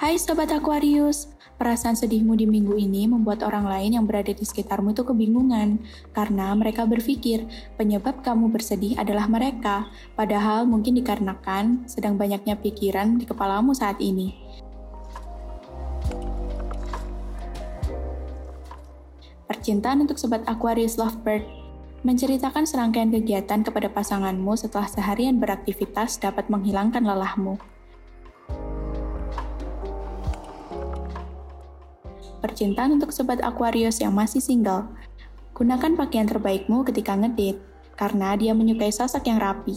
Hai Sobat Aquarius, perasaan sedihmu di minggu ini membuat orang lain yang berada di sekitarmu itu kebingungan, karena mereka berpikir penyebab kamu bersedih adalah mereka, padahal mungkin dikarenakan sedang banyaknya pikiran di kepalamu saat ini. Percintaan untuk Sobat Aquarius Lovebird menceritakan serangkaian kegiatan kepada pasanganmu setelah seharian beraktivitas dapat menghilangkan lelahmu. Percintaan untuk sobat Aquarius yang masih single. Gunakan pakaian terbaikmu ketika ngedate, karena dia menyukai sosok yang rapi.